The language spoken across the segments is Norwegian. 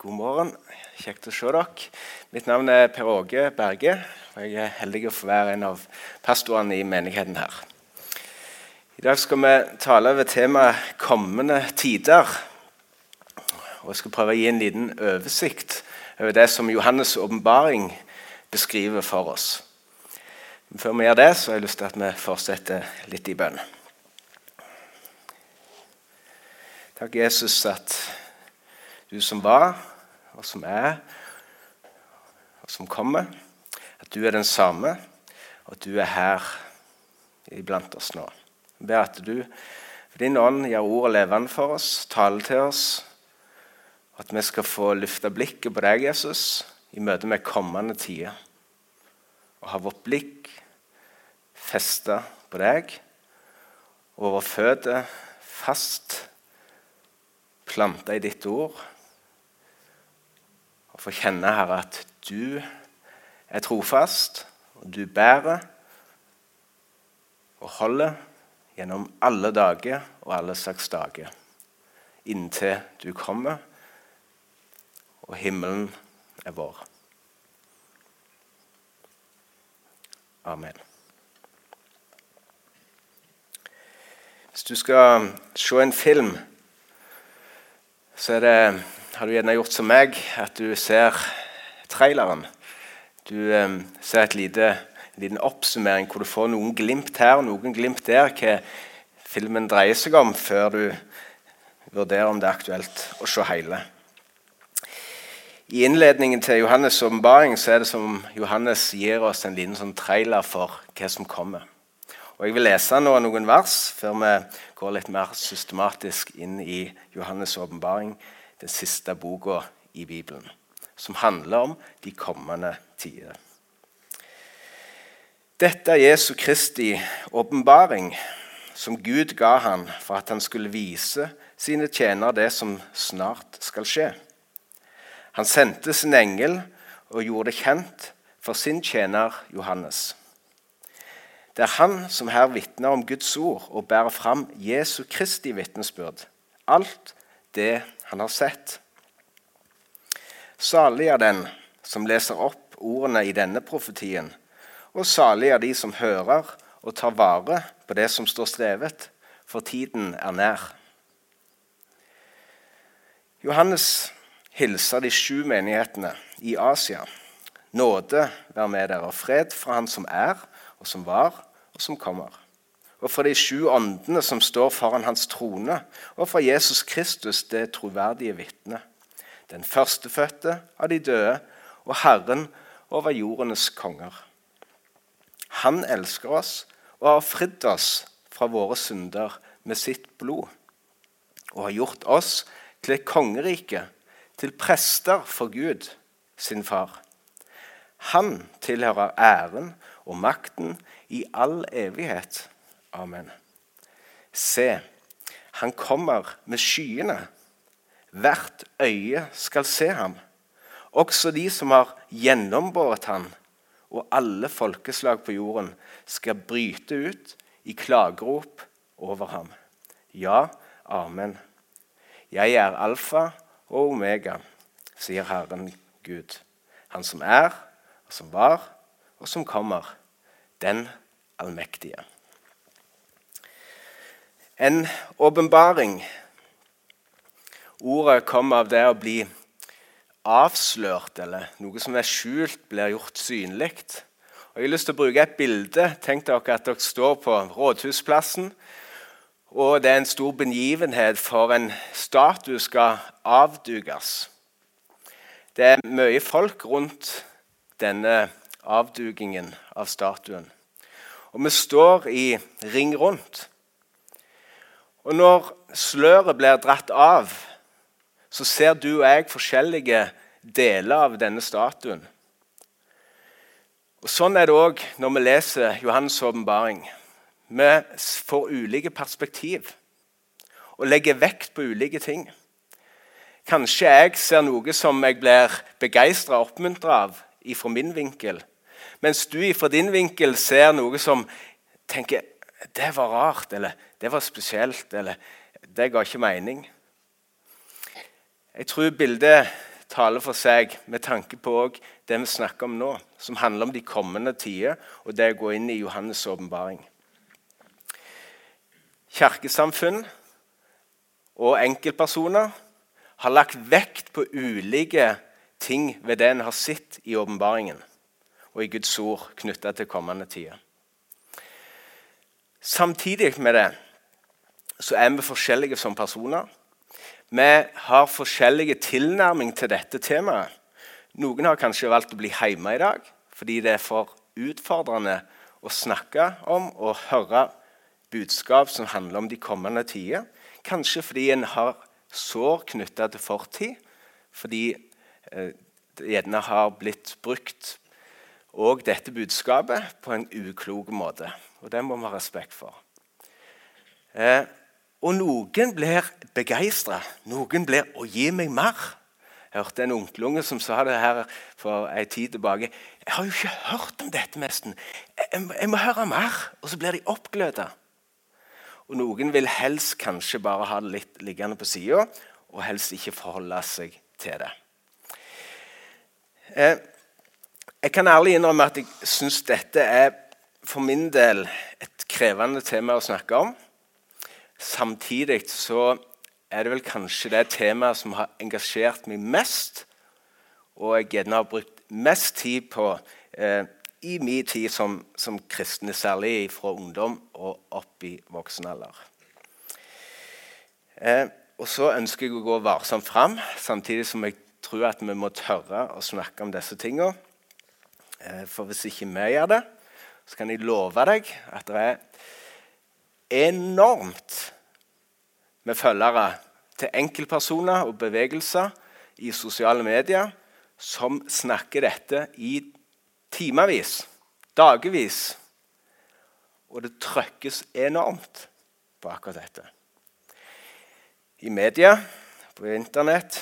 God morgen. Kjekt å se dere. Mitt navn er Per Åge Berge. og Jeg er heldig å få være en av pastorene i menigheten her. I dag skal vi tale over temaet 'kommende tider'. Og Jeg skal prøve å gi en liten oversikt over det som Johannes' åpenbaring beskriver for oss. Men før vi gjør det, så har jeg lyst til at vi fortsetter litt i bønn. Takk, Jesus, at du som var, og som er, og som kommer, at du er den samme, og at du er her iblant oss nå. Jeg ber at du for din ånd gjør ordet levende for oss, taler til oss, at vi skal få løfte blikket på deg, Jesus, i møte med kommende tider. Og ha vårt blikk festa på deg og våre føtter fast planta i ditt ord. Og få kjenne, Herre, at du er trofast, og du bærer og holder gjennom alle dager og alle slags dager inntil du kommer og himmelen er vår. Amen. Hvis du skal se en film, så er det, har du gjerne gjort som meg, at du ser traileren. Du eh, ser et lite, en liten oppsummering hvor du får noen glimt her og noen glimt der, hva filmen dreier seg om, før du vurderer om det er aktuelt å se hele. I innledningen til Johannes' åpenbaring er det som Johannes gir oss en liten sånn trailer for hva som kommer. Og Jeg vil lese nå noen vers før vi går litt mer systematisk inn i Johannes' åpenbaring, den siste boka i Bibelen, som handler om de kommende tider. Dette er Jesu Kristi åpenbaring, som Gud ga han for at han skulle vise sine tjenere det som snart skal skje. Han sendte sin engel og gjorde det kjent for sin tjener Johannes. Det er han som her vitner om Guds ord og bærer fram Jesu Kristi vitnesbyrd. Alt det han har sett. Salig er den som leser opp ordene i denne profetien, og salig er de som hører og tar vare på det som står strevet, for tiden er nær. Johannes hilser de sju menighetene i Asia. Nåde være med dere, og fred fra Han som er, og som var, og som kommer. Og fra de sju åndene som står foran hans trone, og fra Jesus Kristus, det troverdige vitne. Den førstefødte av de døde og Herren over jordenes konger. Han elsker oss og har fridd oss fra våre synder med sitt blod, og har gjort oss til et kongerike, til prester for Gud, sin far. Han tilhører æren og makten i all evighet. Amen. Se, han kommer med skyene. Hvert øye skal se ham. Også de som har gjennombåret ham, og alle folkeslag på jorden skal bryte ut i klagerop over ham. Ja, amen. Jeg er alfa og omega, sier Herren Gud. Han som er, og som var, og som kommer den allmektige. En åpenbaring. Ordet kommer av det å bli avslørt, eller noe som er skjult, blir gjort synlig. Jeg har lyst til å bruke et bilde. Tenk dere at dere står på Rådhusplassen. Og det er en stor begivenhet, for en statue skal avdukes. Det er mye folk rundt denne avdugingen av statuen. Og vi står i ring rundt. Og når sløret blir dratt av, så ser du og jeg forskjellige deler av denne statuen. Og Sånn er det òg når vi leser Johannes' åpenbaring. Vi får ulike perspektiv og legger vekt på ulike ting. Kanskje jeg ser noe som jeg blir begeistra og oppmuntra av fra min vinkel. Mens du fra din vinkel ser noe som tenker det var rart, eller det var spesielt, eller det ga ikke mening. Jeg tror bildet taler for seg med tanke på det vi snakker om nå, som handler om de kommende tider og det å gå inn i Johannes' åpenbaring. Kirkesamfunn og enkeltpersoner har lagt vekt på ulike ting ved det en har sett i åpenbaringen og i Guds ord knytta til kommende tider. Samtidig med det så er vi forskjellige som personer. Vi har forskjellige tilnærming til dette temaet. Noen har kanskje valgt å bli hjemme i dag fordi det er for utfordrende å snakke om og høre budskap som handler om de kommende tider. Kanskje fordi en har sår knytta til fortid, fordi eh, det gjerne har blitt brukt og dette budskapet på en uklok måte. Og det må vi ha respekt for. Eh, og noen blir begeistra. Noen blir 'Å, gi meg mer'. Jeg hørte en onkelunge som sa det her for en tid tilbake. 'Jeg har jo ikke hørt om dette, nesten. Jeg, jeg må høre mer.' Og så blir de oppgløda. Og noen vil helst kanskje bare ha det litt liggende på sida, og helst ikke forholde seg til det. Eh, jeg kan ærlig innrømme at jeg syns dette er for min del et krevende tema å snakke om. Samtidig så er det vel kanskje det temaet som har engasjert meg mest, og jeg gjerne har brukt mest tid på eh, i min tid som, som kristne, særlig fra ungdom og opp i voksen alder. Eh, og så ønsker jeg å gå varsomt fram, samtidig som jeg tror at vi må tørre å snakke om disse tingene. Eh, for hvis ikke vi gjør det, så kan jeg love deg at det er enormt med følgere til enkeltpersoner og bevegelser i sosiale medier som snakker dette i timevis, dagevis. Og det trykkes enormt på akkurat dette. I media, på Internett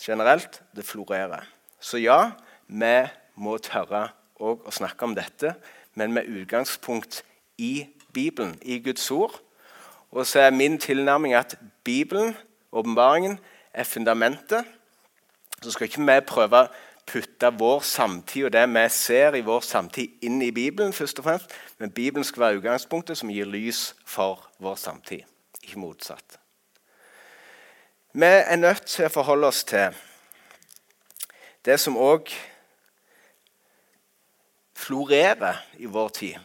generelt. Det florerer. Så ja, vi må tørre å snakke om dette, men med utgangspunkt i Bibelen, i Guds ord. Og så er min tilnærming at Bibelen, åpenbaringen, er fundamentet. Så skal ikke vi prøve å putte vår samtid og det vi ser i vår samtid, inn i Bibelen, først og fremst. Men Bibelen skal være utgangspunktet som gir lys for vår samtid, ikke motsatt. Vi er nødt til å forholde oss til det som òg florerer i vår tid.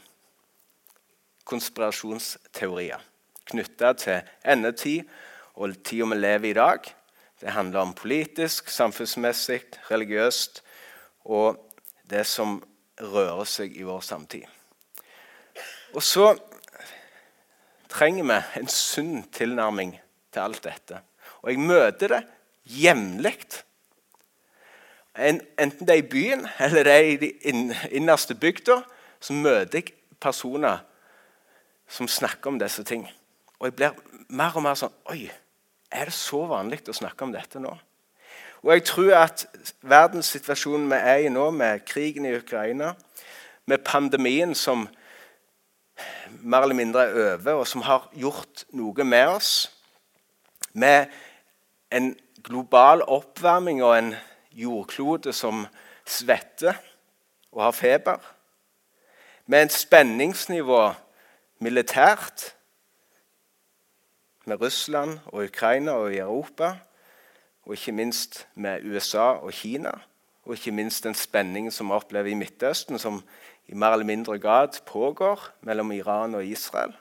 Konspirasjonsteorier knytta til endetid og tida vi lever i i dag. Det handler om politisk, samfunnsmessig, religiøst og det som rører seg i vår samtid. Og så trenger vi en sunn tilnærming til alt dette. Og jeg møter det jevnlig enten det er i byen eller det er i de innerste bygda, så møter jeg personer som snakker om disse ting. Og jeg blir mer og mer sånn Oi, er det så vanlig å snakke om dette nå? Og jeg tror at verdenssituasjonen vi er i nå, med krigen i Ukraina, med pandemien som mer eller mindre er over, og som har gjort noe med oss, med en global oppvarming og en jordklode som svetter og har feber. Med et spenningsnivå militært med Russland og Ukraina og i Europa. Og ikke minst med USA og Kina. Og ikke minst den spenningen som vi opplever i Midtøsten, som i mer eller mindre grad pågår mellom Iran og Israel.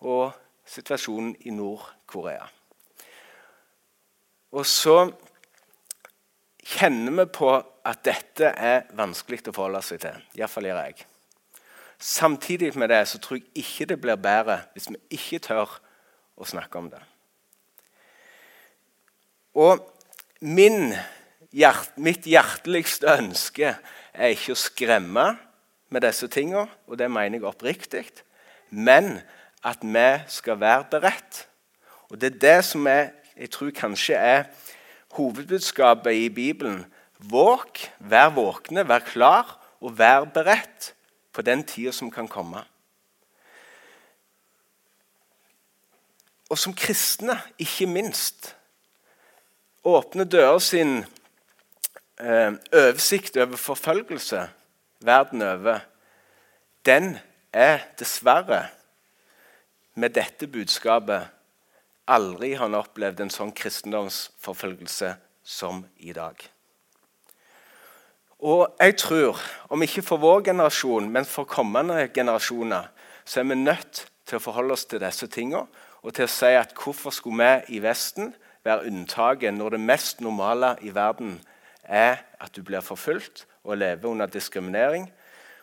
Og situasjonen i Nord-Korea. Og så kjenner vi på at dette er vanskelig å forholde seg til. Iallfall gjør jeg. Samtidig med det så tror jeg ikke det blir bedre hvis vi ikke tør å snakke om det. Og min, hjert, mitt hjerteligste ønske er ikke å skremme med disse tingene, og det mener jeg oppriktig, men at vi skal være beredt. Og det er det som jeg, jeg tror kanskje er hovedbudskapet i Bibelen. Våk, vær våkne, vær klar og vær beredt på den tida som kan komme. Og som kristne, ikke minst. Åpne dører sin eh, oversikt over forfølgelse verden over, den er dessverre med dette budskapet aldri har han opplevd en sånn kristendomsforfølgelse som i dag. Og jeg tror, om ikke for vår generasjon, men for kommende generasjoner, så er vi nødt til å forholde oss til disse tingene og til å si at hvorfor skulle vi i Vesten være unntaket når det mest normale i verden er at du blir forfulgt og lever under diskriminering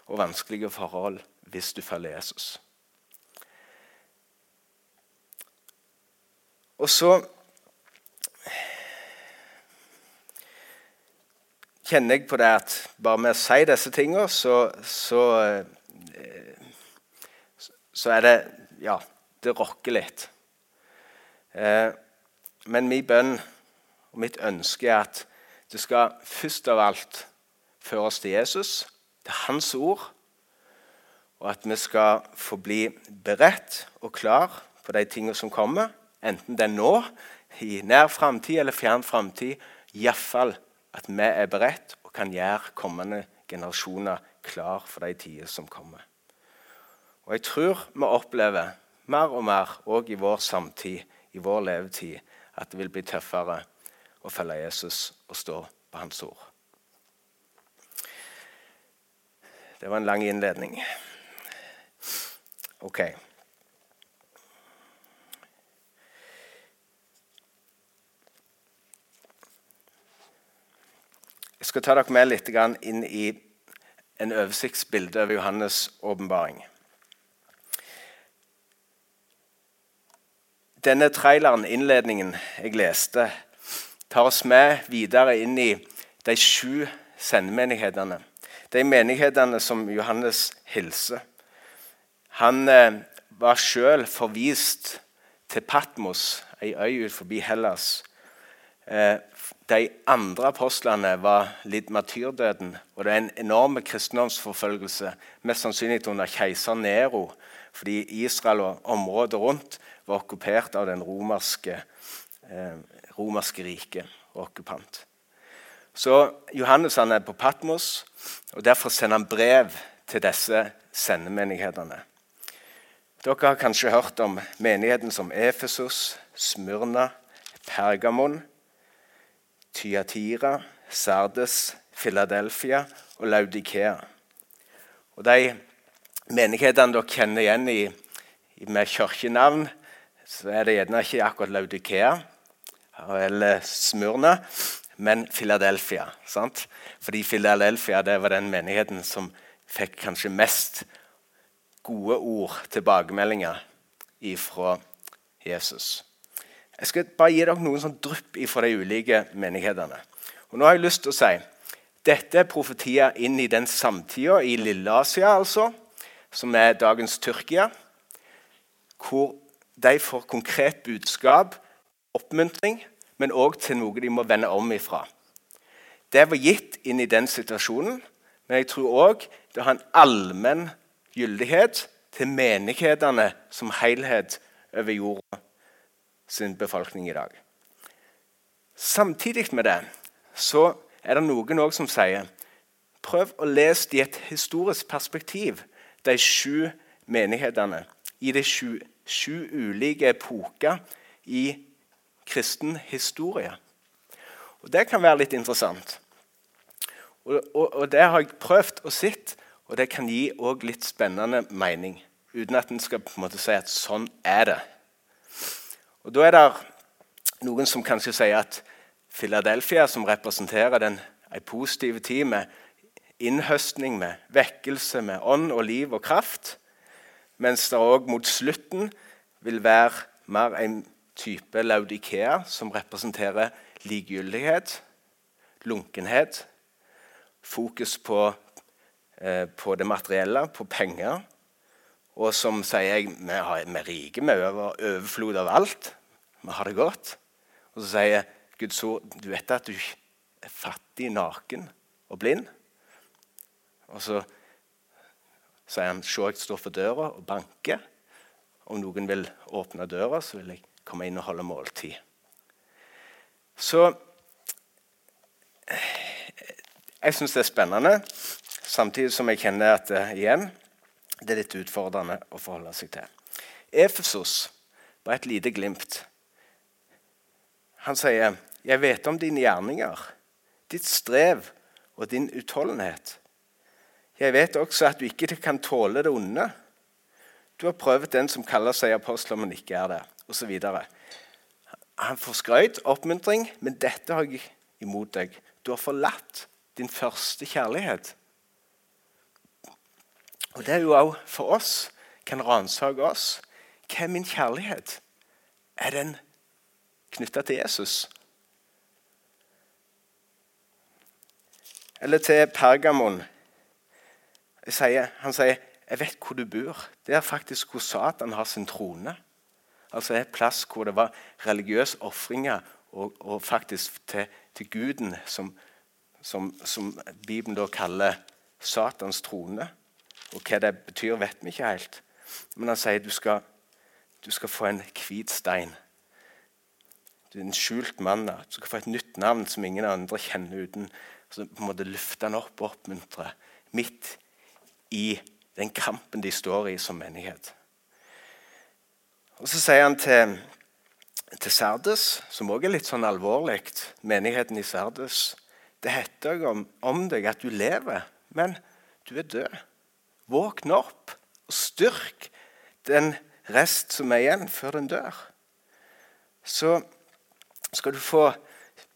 og vanskelige forhold hvis du følger Jesus. Og så kjenner jeg på det at bare med å si disse tingene, så, så, eh, så er det Ja, det rokker litt. Eh, men min bønn og mitt ønske er at det skal først av alt føre oss til Jesus, til Hans ord, og at vi skal få bli beredt og klar på de tingene som kommer, enten det er nå, i nær framtid eller fjern framtid. Iallfall at vi er beredt og kan gjøre kommende generasjoner klar for de tider som kommer. Og Jeg tror vi opplever mer og mer òg i vår samtid, i vår levetid, at det vil bli tøffere å følge Jesus og stå på hans ord. Det var en lang innledning. Ok. Jeg skal ta dere med litt inn i en oversiktsbilde over Johannes' åpenbaring. Denne traileren, innledningen jeg leste, tar oss med videre inn i de sju sendemenighetene. De menighetene som Johannes hilser. Han eh, var sjøl forvist til Patmos, ei øy utenfor Hellas. De andre apostlene var litt martyrdøden, og det er en enorm kristendomsforfølgelse, mest sannsynlig under keiser Nero, fordi Israel og området rundt var okkupert av den romerske, eh, romerske riket og okkupant. Så Johannes han er på Patmos, og derfor sender han brev til disse sendemenighetene. Dere har kanskje hørt om menigheten som Efesos, Smyrna, Pergamon, Tyatira, Sardes, Philadelphia og Laudikea. Og De menighetene dere kjenner igjen i, med kirkenavn, så er det gjerne ikke akkurat Laudikea eller Smyrna, men Philadelphia. Sant? Fordi Philadelphia det var den menigheten som fikk kanskje mest gode ord, tilbakemeldinger, ifra Jesus. Jeg skal bare gi dere noen sånn drypp fra de ulike menighetene. Og nå har jeg lyst til å si dette er profetier inn i den samtida i Lille-Asia, altså, som er dagens Tyrkia, hvor de får konkret budskap, oppmuntring, men òg til noe de må vende om ifra. Det var gitt inn i den situasjonen, men jeg tror òg det har en allmenn gyldighet til menighetene som helhet over jorda sin befolkning i dag. Samtidig med det så er det noen også som sier prøv å lese i et historisk perspektiv, de sju menighetene i de sju, sju ulike epoker i kristen historie. Og Det kan være litt interessant. Og, og, og Det har jeg prøvd å sett, og det kan gi litt spennende mening. Uten at en skal på en måte si at sånn er det. Og Da er det noen som kanskje sier at Philadelphia, som representerer den, en positiv tid med innhøstning, med vekkelse, med ånd og liv og kraft, mens det òg mot slutten vil være mer en type Laudikea, som representerer likegyldighet, lunkenhet, fokus på, eh, på det materielle, på penger og som sier jeg, vi, er rike, vi har overflod av alt. Vi har det godt. Og så sier Guds ord du vet at du er fattig, naken og blind. Og så sier han se jeg står for døra og banker. Om noen vil åpne døra, så vil jeg komme inn og holde måltid. Så Jeg syns det er spennende, samtidig som jeg kjenner at det, igjen, det er litt utfordrende å forholde seg til. Efesos var et lite glimt. Han sier, 'Jeg vet om dine gjerninger, ditt strev og din utholdenhet.' 'Jeg vet også at du ikke kan tåle det onde.' 'Du har prøvd den som kaller seg apostler, men ikke er det.' Osv. Han får skrøyt, oppmuntring, men dette har jeg imot deg. Du har forlatt din første kjærlighet. Og Det er jo òg for oss kan ransake oss. Hva er min kjærlighet? Er den knytta til Jesus? Eller til Pergamon. Sier, han sier 'Jeg vet hvor du bor'. Det er faktisk hvor Satan har sin trone. Altså Et plass hvor det var religiøse ofringer og, og, faktisk til, til guden, som, som, som, Bibelen da kaller Satans trone. Og Hva det betyr, vet vi ikke helt. Men han sier du skal, du skal få en hvit stein. Du er en skjult mann. Du skal få et nytt navn som ingen andre kjenner uten så på en måte løfte han opp og oppmuntre midt i den kampen de står i som menighet. Og Så sier han til, til Sardes, som også er litt sånn alvorlig, menigheten i Sardes Det heter om, om deg at du lever, men du er død. Våkn opp og styrk den rest som er igjen, før den dør. Så skal du få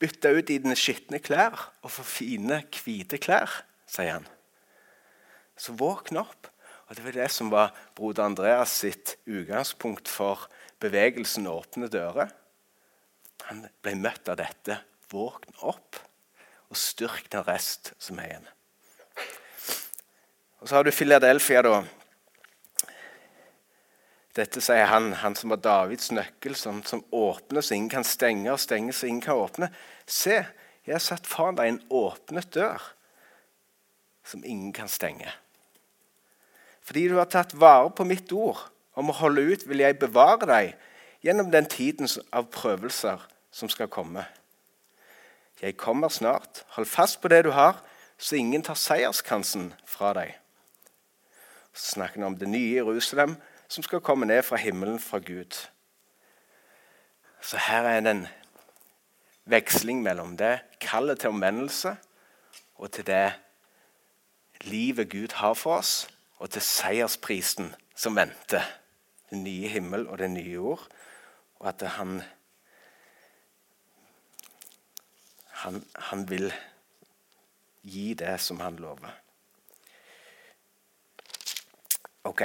bytte ut dine skitne klær og få fine, hvite klær, sier han. Så våkn opp. Og Det var det som var broder Andreas sitt utgangspunkt for bevegelsen Åpne dører. Han ble møtt av dette. Våkn opp og styrk den rest som er igjen. Og Så har du Philadelphia, da. Dette sier han, han som har Davids nøkkel, som, som åpner så ingen kan stenge, og stenger så ingen kan åpne. Se, jeg har satt foran deg en åpnet dør som ingen kan stenge. Fordi du har tatt vare på mitt ord om å holde ut, vil jeg bevare deg gjennom den tiden av prøvelser som skal komme. Jeg kommer snart. Hold fast på det du har, så ingen tar seierskransen fra deg. Så snakker han om det nye Jerusalem som skal komme ned fra himmelen fra Gud. Så her er det en veksling mellom det kallet til omvendelse og til det livet Gud har for oss, og til seiersprisen som venter. Den nye himmel og det nye jord. Og at han, han, han vil gi det som han lover. Ok.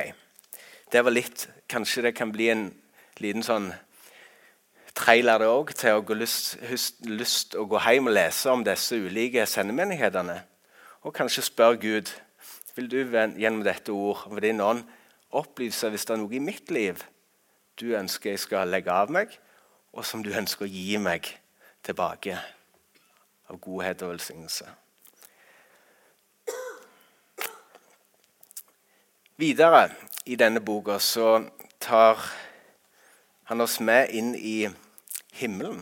Det var litt Kanskje det kan bli en liten sånn trailer det òg til å gå lyst, lyst å gå hjem og lese om disse ulike sendemenighetene. Og kanskje spørre Gud vil du gjennom dette ord ved din ånd opplyse hvis det er noe i mitt liv du ønsker jeg skal legge av meg, og som du ønsker å gi meg tilbake av godhet og velsignelse. Videre i denne boka så tar han oss med inn i himmelen.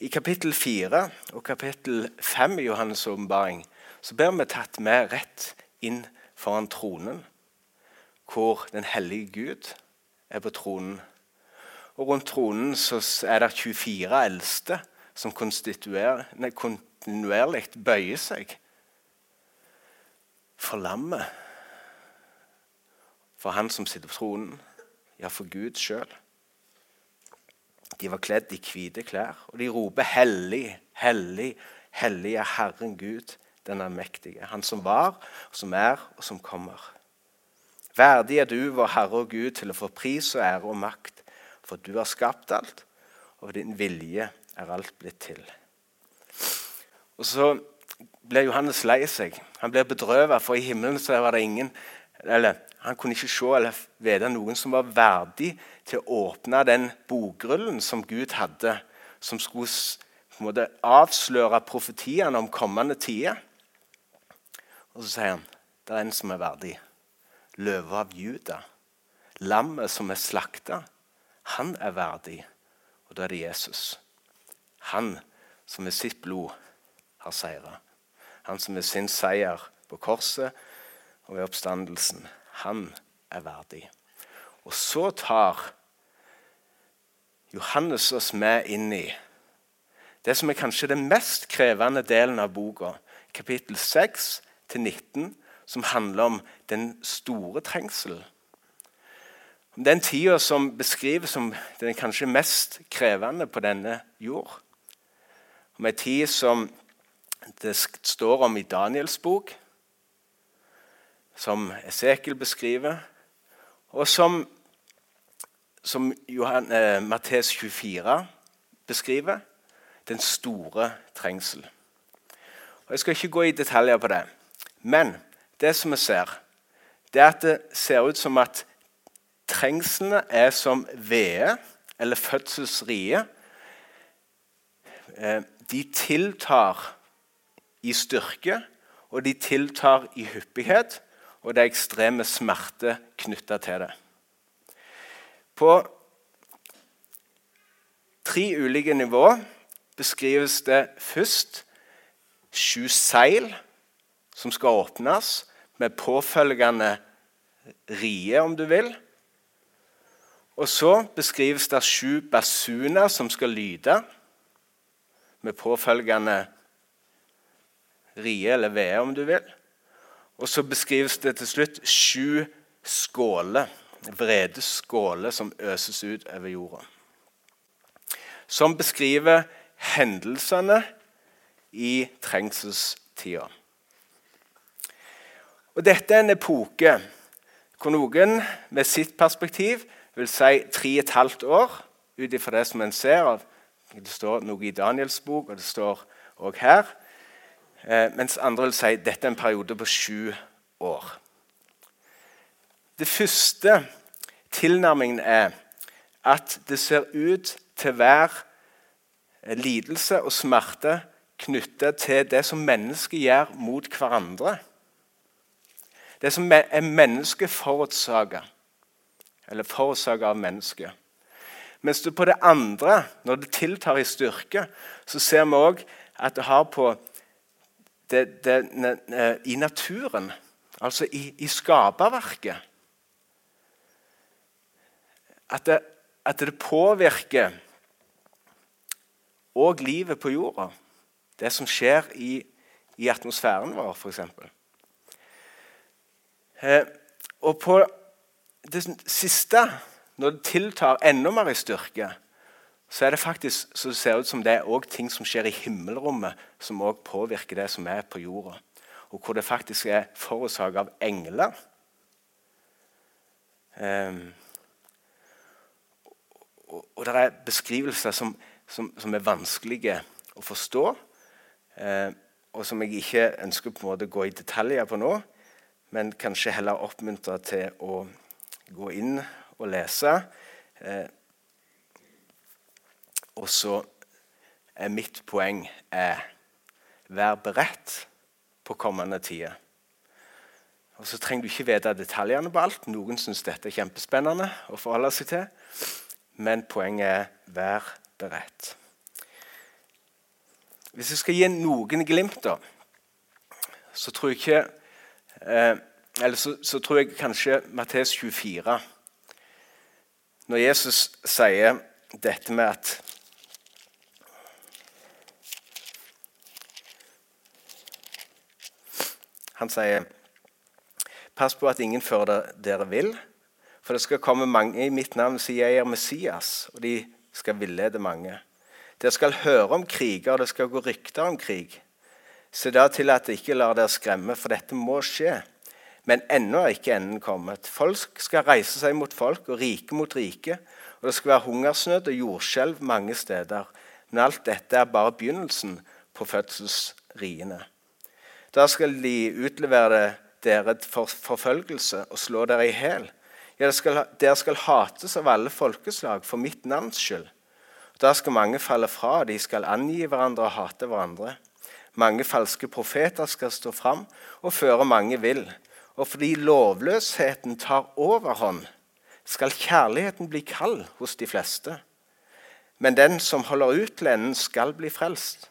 I kapittel 4 og kapittel 5 i Johannes' åpenbaring blir vi tatt med rett inn foran tronen, hvor den hellige Gud er på tronen. Og Rundt tronen er det 24 eldste som kontinuerlig bøyer seg for lammet, for han som sitter på tronen, ja, for Gud sjøl. De var kledd i hvite klær, og de roper 'Hellig, hellig, hellig er Herren Gud', den allmektige. Han som var, som er, og som kommer. Verdig er du, vår Herre og Gud, til å få pris og ære og makt, for du har skapt alt, og din vilje er alt blitt til. Og Så ble Johannes lei seg. Han ble bedrøvet, for i himmelen var det ingen eller Han kunne ikke se eller vite noen som var verdig til å åpne den bokrullen som Gud hadde, som skulle på en måte avsløre profetiene om kommende tider. Og så sier han det er en som er verdig. Løve av Juda. Lammet som er slakta. Han er verdig. Og da er det Jesus. Han som med sitt blod har seira. han som med sin seier på korset og ved oppstandelsen, han er verdig. Og så tar Johannes oss med inn i det som er kanskje den mest krevende delen av boka, kapittel 6 19, som handler om den store trengselen. Om den tida som beskrives som den kanskje mest krevende på denne jord. Om ei tid som det står om i Daniels bok, som Esekiel beskriver, og som, som Johan, eh, Mattes 24 beskriver den store trengsel. Og Jeg skal ikke gå i detaljer på det, men det som vi ser, det er at det ser ut som at trengslene er som vede eller fødselsrie. Eh, de tiltar i styrke, og de tiltar i hyppighet, og det er ekstreme smerte knytta til det. På tre ulike nivåer beskrives det først sju seil som skal åpnes, med påfølgende rie, om du vil. Og så beskrives det sju basuner som skal lyde, med påfølgende rie eller vede, om du vil. Og så beskrives det til slutt sju skåler, vredeskåler, som øses ut over jorda. Som beskriver hendelsene i trengselstida. Og Dette er en epoke hvor noen med sitt perspektiv vil si tre og et halvt år, ut ifra det som en ser. Det står noe i Daniels bok, og det står òg her. Eh, mens andre vil si dette er en periode på sju år. Det første tilnærmingen er at det ser ut til være lidelse og smerte knyttet til det som mennesker gjør mot hverandre. Det som er mennesket forårsaka, eller forårsaka av mennesket. Mens du på det andre, når det tiltar i styrke, så ser vi òg at det har på det, det, ne, I naturen, altså i, i skaperverket at at det påvirker òg livet på jorda. Det som skjer i, i atmosfæren vår, f.eks. Eh, og på det siste, når det tiltar enda mer i styrke, så er det faktisk så det ser ut som det er også ting som skjer i himmelrommet, som også påvirker det som er på jorda. Og hvor det faktisk er forårsaket av engler. Um, og, og, det er beskrivelser som, som, som er vanskelige å forstå, uh, og som jeg ikke ønsker på en måte å gå i detaljer på nå, men kanskje heller oppmuntre til å gå inn og lese. Uh, og så er mitt poeng er vær beredt på kommende tider. Og Så trenger du ikke vite detaljene på alt. Noen syns dette er kjempespennende å forholde seg til. Men poenget er vær beredt. Hvis jeg skal gi noen glimt, da, så tror jeg ikke eh, Eller så, så, tror jeg kanskje Mattes 24 Når Jesus sier dette med at Han sier Pass på at ingen fører dere vil, for det skal komme mange i mitt navn si jeg er Messias, og de skal villede mange. Dere skal høre om kriger, og det skal gå rykter om krig. Se da til at dere ikke lar dere skremme, for dette må skje. Men ennå er ikke enden kommet. Folk skal reise seg mot folk, og rike mot rike. Og det skal være hungersnød og jordskjelv mange steder. Men alt dette er bare begynnelsen på fødselsriene. Da skal de utlevere dere for forfølgelse og slå dere i hæl. Ja, dere skal hates av alle folkeslag for mitt navns skyld. Da skal mange falle fra, de skal angi hverandre og hate hverandre. Mange falske profeter skal stå fram og føre mange vill. Og fordi lovløsheten tar overhånd, skal kjærligheten bli kald hos de fleste. Men den som holder ut til enden, skal bli frelst.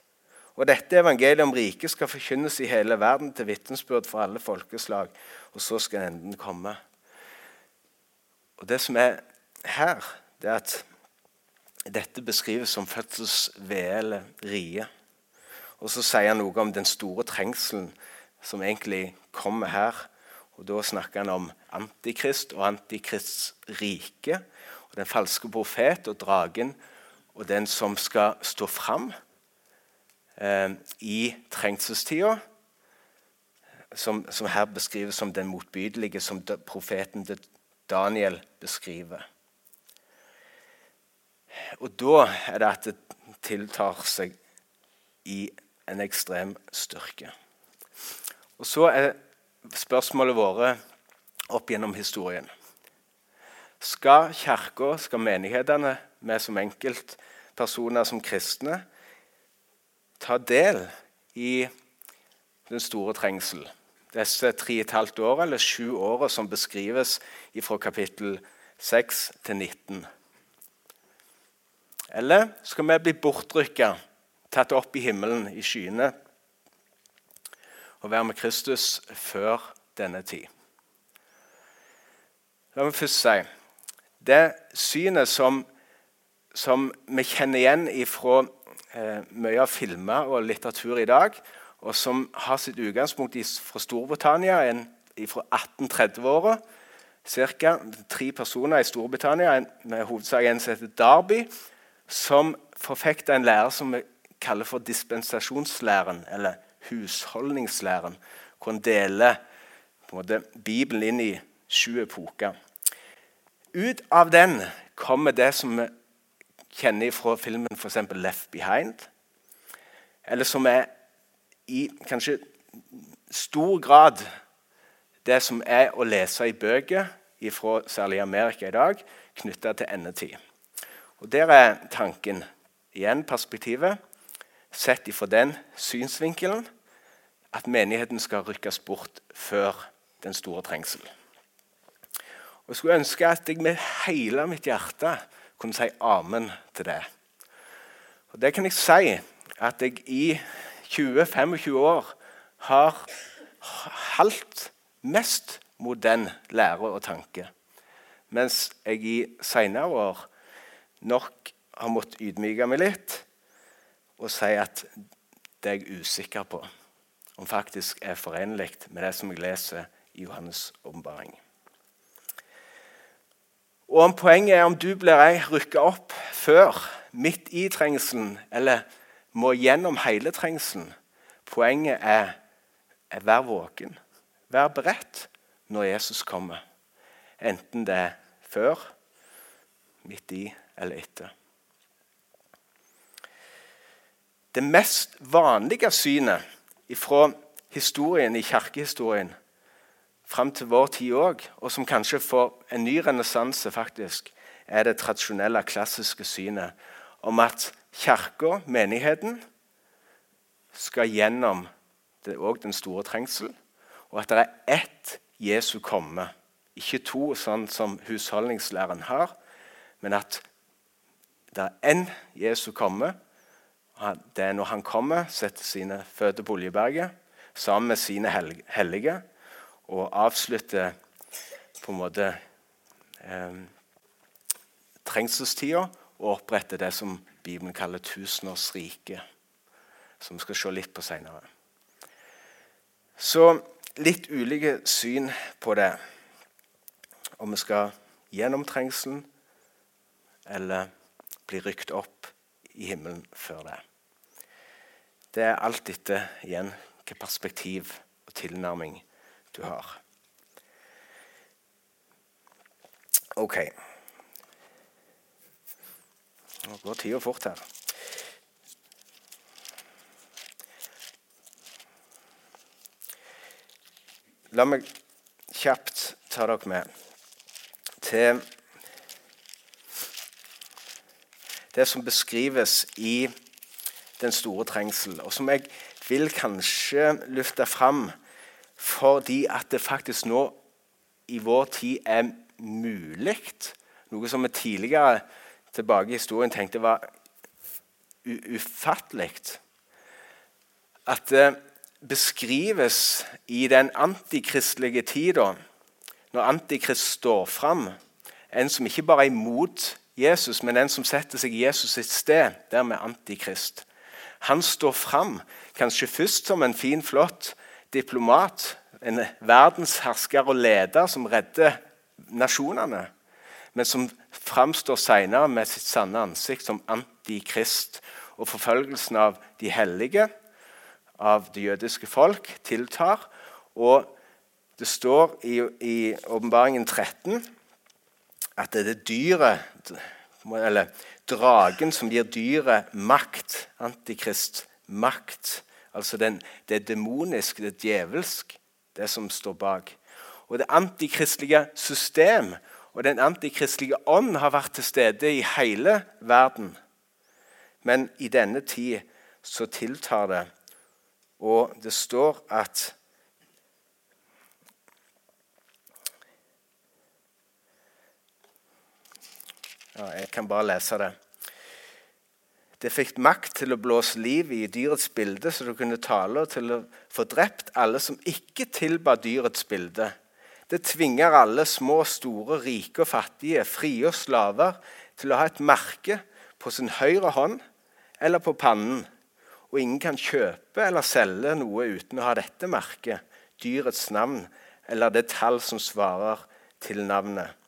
Og dette evangeliet om riket skal forkynnes i hele verden til vitnesbyrd for alle folkeslag. Og så skal enden komme. Og Det som er her, det er at dette beskrives som fødselsvee eller rie. Og så sier han noe om den store trengselen som egentlig kommer her. Og Da snakker han om Antikrist og Antikrists rike. Og den falske profet og dragen og den som skal stå fram i trengselstida. Som, som, her beskrives som den motbydelige, som profeten Daniel beskriver. Og da er det at det tiltar seg i en ekstrem styrke. Og så er spørsmålet våre opp gjennom historien. Skal Kirka, skal menighetene, vi som enkeltpersoner, som kristne, ta del i den store trengsel? Disse tre og et halvt år, eller sju åra som beskrives fra kapittel 6 til 19. Eller skal vi bli bortrykka, tatt opp i himmelen, i skyene, og være med Kristus før denne tid? La meg først si det synet som, som vi kjenner igjen fra eh, mye av filmer og litteratur i dag, og som har sitt utgangspunkt fra Storbritannia fra 1830-åra. Ca. tre personer i Storbritannia, med hovedsak en som heter Darby, som forfekta en lære som vi kaller for dispensasjonslæren, eller husholdningslæren, hvor en deler måte, Bibelen inn i sju epoker. Ut av den kommer det som vi kjenner fra filmen f.eks. 'Left Behind', eller som er i kanskje stor grad det som er å lese i bøker fra særlig Amerika i dag, knytta til endetid. Og Der er tanken, igjen perspektivet, sett ifra den synsvinkelen, at menigheten skal rykkes bort før den store trengselen. Og Jeg skulle ønske at jeg med hele mitt hjerte kunne si amen til det. Og Det kan jeg si at jeg i 20-25 år har haldt mest mot den lære og tanke. Mens jeg i seinere år nok har måttet ydmyke meg litt og si at det er jeg usikker på om faktisk er forenlig med det som jeg leser i Johannes' åpenbaring. Og om poenget er om du blir ei rykka opp før, midt i trengselen, eller må gjennom hele trengselen Poenget er, er vær våken. Vær beredt når Jesus kommer. Enten det er før, midt i eller etter. Det mest vanlige synet fra historien i kirkehistorien fram til vår tid òg, og som kanskje får en ny renessanse, faktisk, er det tradisjonelle, klassiske synet om at kirka, menigheten, skal gjennom det, den store trengsel, og at det er ett Jesu komme. Ikke to, sånn som husholdningslæren har, men at det er én Jesu komme. Det er når han kommer, setter sine føtter på Oljeberget sammen med sine hellige og avslutter på en måte eh, trengselstida og oppretter det som Bibelen kaller tusenårsriket, som vi skal se litt på seinere. Så litt ulike syn på det. Om vi skal gjennom trengselen eller bli rykt opp i himmelen før det. Det er alt etter igjen hvilket perspektiv og tilnærming du har. OK. Nå går tida fort her. La meg kjapt ta dere med til det som beskrives i den store trengsel, og som jeg vil kanskje løfte fram fordi at det faktisk nå i vår tid er mulig, noe som vi tidligere tilbake i historien tenkte var ufattelig. at det beskrives i den antikristelige tida, når Antikrist står fram, en som ikke bare er imot Jesus, men en som setter seg i Jesus sitt sted, dermed antikrist. Han står fram, kanskje først som en fin, flott diplomat, en verdenshersker og leder som redder nasjonene, men som framstår senere med sitt sanne ansikt som antikrist. Og forfølgelsen av de hellige, av det jødiske folk, tiltar. Og det står i Åpenbaringen 13 at det er dyret, eller dragen, som gir dyret makt. Antikrist makt. Altså den, det er det er djevelsk, det som står bak. Og det antikristelige system og den antikristelige ånd har vært til stede i hele verden. Men i denne tid så tiltar det, og det står at Ja, jeg kan bare lese det. Det fikk makt til å blåse liv i dyrets bilde, så det kunne tale, og til å få drept alle som ikke tilba dyrets bilde. Det tvinger alle, små, store, rike og fattige, frie og slaver, til å ha et merke på sin høyre hånd eller på pannen. Og ingen kan kjøpe eller selge noe uten å ha dette merket, dyrets navn, eller det tall som svarer til navnet.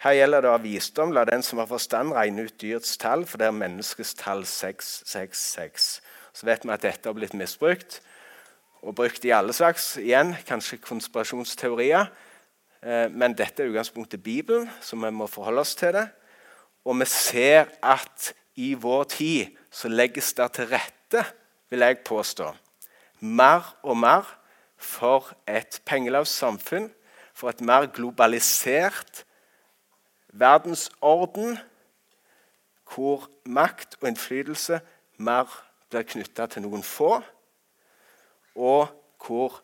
Her gjelder det å ha visdom. La den som har forstand, regne ut dyrets tall, for det er menneskets tall 666. Så vet vi at dette har blitt misbrukt og brukt i alle slags igjen, kanskje konspirasjonsteorier. Eh, men dette er utgangspunktet Bibelen, så vi må forholde oss til det. Og vi ser at i vår tid så legges det til rette, vil jeg påstå, mer og mer for et pengeløst samfunn, for et mer globalisert verdensorden hvor makt og innflytelse mer blir knytta til noen få, og hvor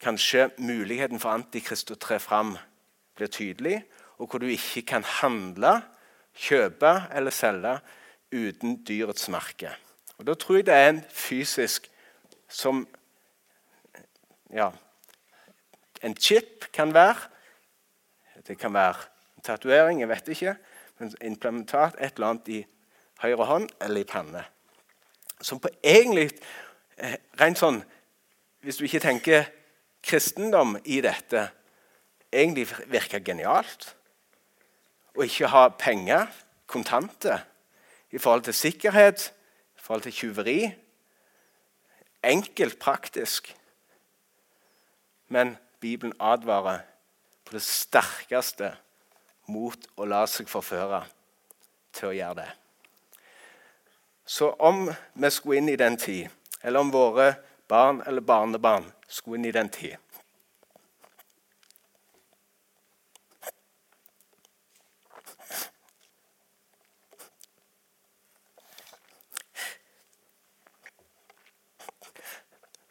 kanskje muligheten for Antikrist å tre fram blir tydelig, og hvor du ikke kan handle, kjøpe eller selge uten dyrets merke. Og Da tror jeg det er en fysisk som ja, en chip kan være, det kan være en tatovering, jeg vet ikke. Men implementat et eller annet i høyre hånd eller i panne. Som på egentlig eh, rent sånn Hvis du ikke tenker kristendom i dette, egentlig virker genialt. Å ikke ha penger, kontanter, i forhold til sikkerhet, i forhold til tyveri. Enkelt, praktisk. Men Bibelen advarer på det sterkeste mot å la seg forføre til å gjøre det. Så om vi skulle inn i den tid, eller om våre barn eller barnebarn skulle inn i den tid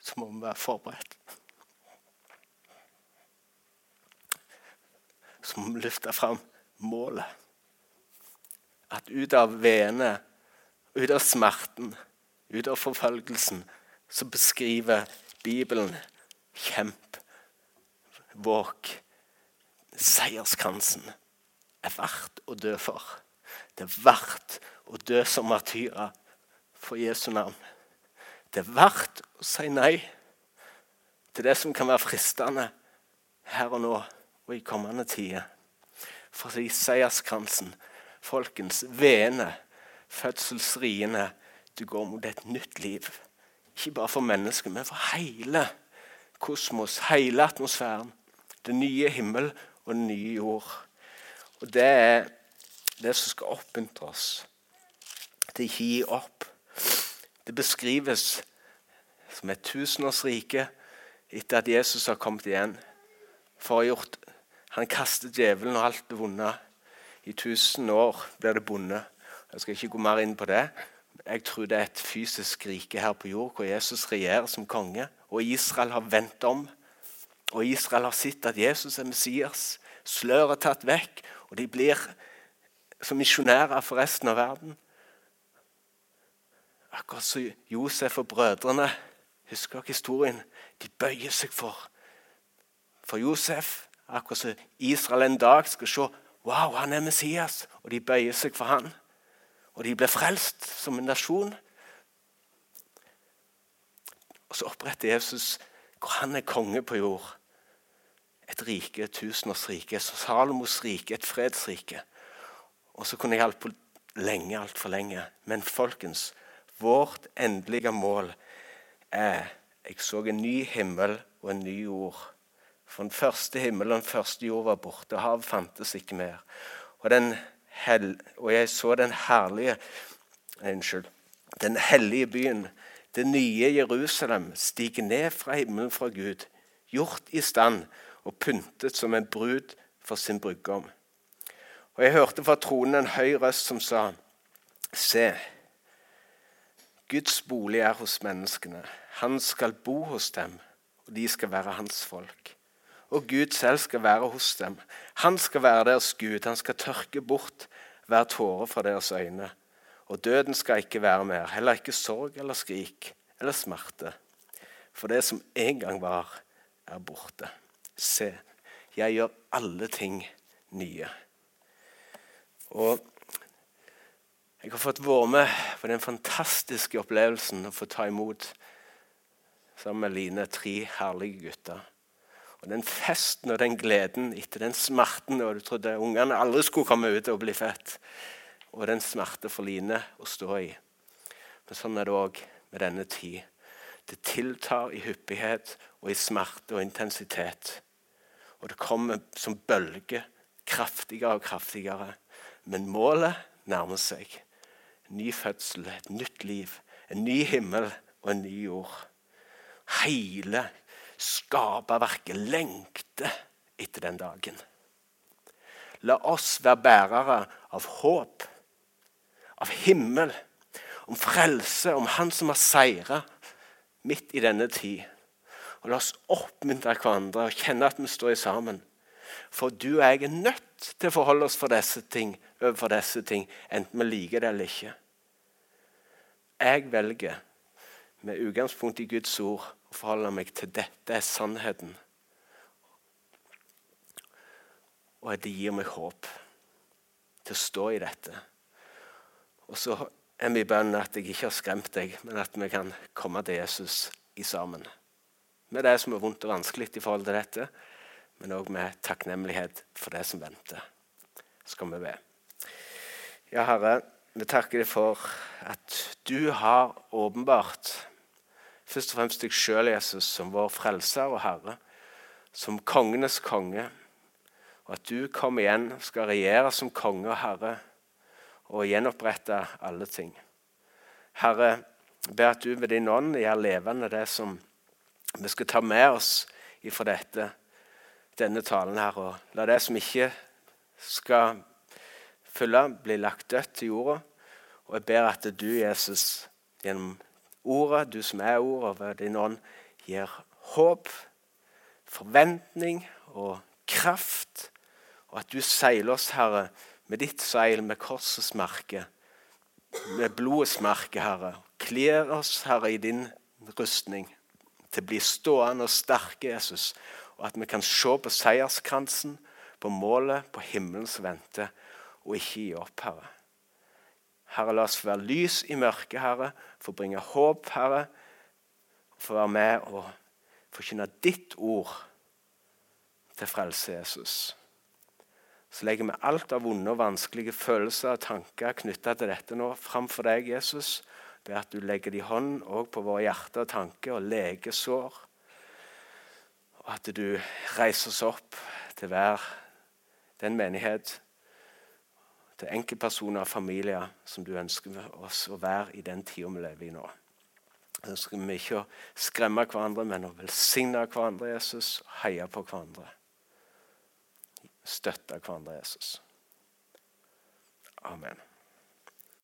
Så må vi være forberedt. Som løfter fram målet. At ut av veene, ut av smerten, ut av forfølgelsen, så beskriver Bibelen kjemp, våk. Seierskransen er verdt å dø for. Det er verdt å dø som martyrer for Jesu navn. Det er verdt å si nei til det som kan være fristende her og nå og i kommende tider. For i seierskransen, folkens vene, fødselsriene, du går mot et nytt liv. Ikke bare for mennesker, men for hele kosmos, hele atmosfæren. Den nye himmel og den nye jord. Og Det er det som skal oppmuntre oss til ikke gi opp. Det beskrives som et tusenårsrike etter at Jesus har kommet igjen for å ha gjort han kaster djevelen og alt det vonde. I tusen år blir det bonde. Jeg skal ikke gå mer inn på det. Jeg tror det er et fysisk rike her på jord hvor Jesus regjerer som konge. Og Israel har vendt om. Og Israel har sett at Jesus er Messias. Sløret er tatt vekk, og de blir som misjonærer for resten av verden. Akkurat som Josef og brødrene. Husker dere historien? De bøyer seg for, for Josef. Akkurat som Israel en dag skal se wow, han er Messias, og de bøyer seg for han. Og de blir frelst som en nasjon. Og så oppretter Jesus hvor han er konge på jord. Et rike, et tusenårsrike, Salomos rike, et fredsrike. Og så kunne jeg holdt på lenge, altfor lenge. Men folkens, vårt endelige mål er Jeg så en ny himmel og en ny jord. For den første himmelen og den første jord var borte. Hav fantes ikke mer. Og, hel, og jeg så den herlige Unnskyld. Den hellige byen, det nye Jerusalem, stige ned fra himmelen fra Gud, gjort i stand og pyntet som en brud for sin brudgom. Og jeg hørte fra tronen en høy røst som sa, Se, Guds bolig er hos menneskene. Han skal bo hos dem, og de skal være hans folk og Gud selv skal være hos dem. Han skal være deres Gud. Han skal tørke bort hver tåre fra deres øyne. Og døden skal ikke være mer, heller ikke sorg eller skrik eller smerte. For det som en gang var, er borte. Se, jeg gjør alle ting nye. Og jeg har fått være med på den fantastiske opplevelsen å få ta imot sammen med Line tre herlige gutter. Og Den festen og den gleden etter den smerten og Du trodde ungene aldri skulle komme ut og bli født. Og den smerte for Line å stå i. Men sånn er det òg med denne tid. Det tiltar i hyppighet og i smerte og intensitet. Og det kommer som bølge, kraftigere og kraftigere. Men målet nærmer seg. En ny fødsel, et nytt liv, en ny himmel og en ny jord. Hele skaperverket lengter etter den dagen. La oss være bærere av håp, av himmel, om frelse, om Han som har seira midt i denne tid. Og La oss oppmuntre hverandre og kjenne at vi står sammen. For du og jeg er nødt til å forholde oss for disse ting, overfor disse ting, enten vi liker det eller ikke. Jeg velger, med utgangspunkt i Guds ord, og meg til dette er sannheten. Og at det gir meg håp til å stå i dette. Og så er min bønn at jeg ikke har skremt deg, men at vi kan komme til Jesus i sammen. Med det som er vondt og vanskelig i forhold til dette, men òg med takknemlighet for det som venter. Skal vi be. Ja, Herre, vi takker deg for at du har åpenbart først og fremst deg sjøl, Jesus, som vår frelser og Herre, som kongenes konge. Og at du kommer igjen skal regjere som konge og herre og gjenopprette alle ting. Herre, ber at du ved din ånd gjør levende det som vi skal ta med oss ifra dette, denne talen her. Og la det som ikke skal følge, bli lagt dødt til jorda. Og jeg ber at du, Jesus, gjennom ordet, du som er ordet, ved din ånd, gir håp, forventning og kraft. Og at du seiler oss, Herre, med ditt seil, med korsets merke, med blodets merke, Herre. Kler oss, Herre, i din rustning til å bli stående og sterke, Jesus. Og at vi kan se på seierskransen, på målet, på himmelens vente, og ikke gi opp, Herre. Herre, la oss få være lys i mørket, Herre, for å bringe håp, Herre, for å være med og forkynne ditt ord til frelse, Jesus. Så legger vi alt av vonde og vanskelige følelser og tanker knytta til dette nå framfor deg, Jesus. Be at du legger din hånd òg på våre hjerter og tanker og leger sår. Og at du reiser oss opp til hver den menighet til enkeltpersoner og familier som du ønsker oss å være i den tida vi lever i nå. Så ønsker vi ikke å skremme hverandre, men å velsigne hverandre, Jesus, heie på hverandre. Støtte hverandre, Jesus. Amen.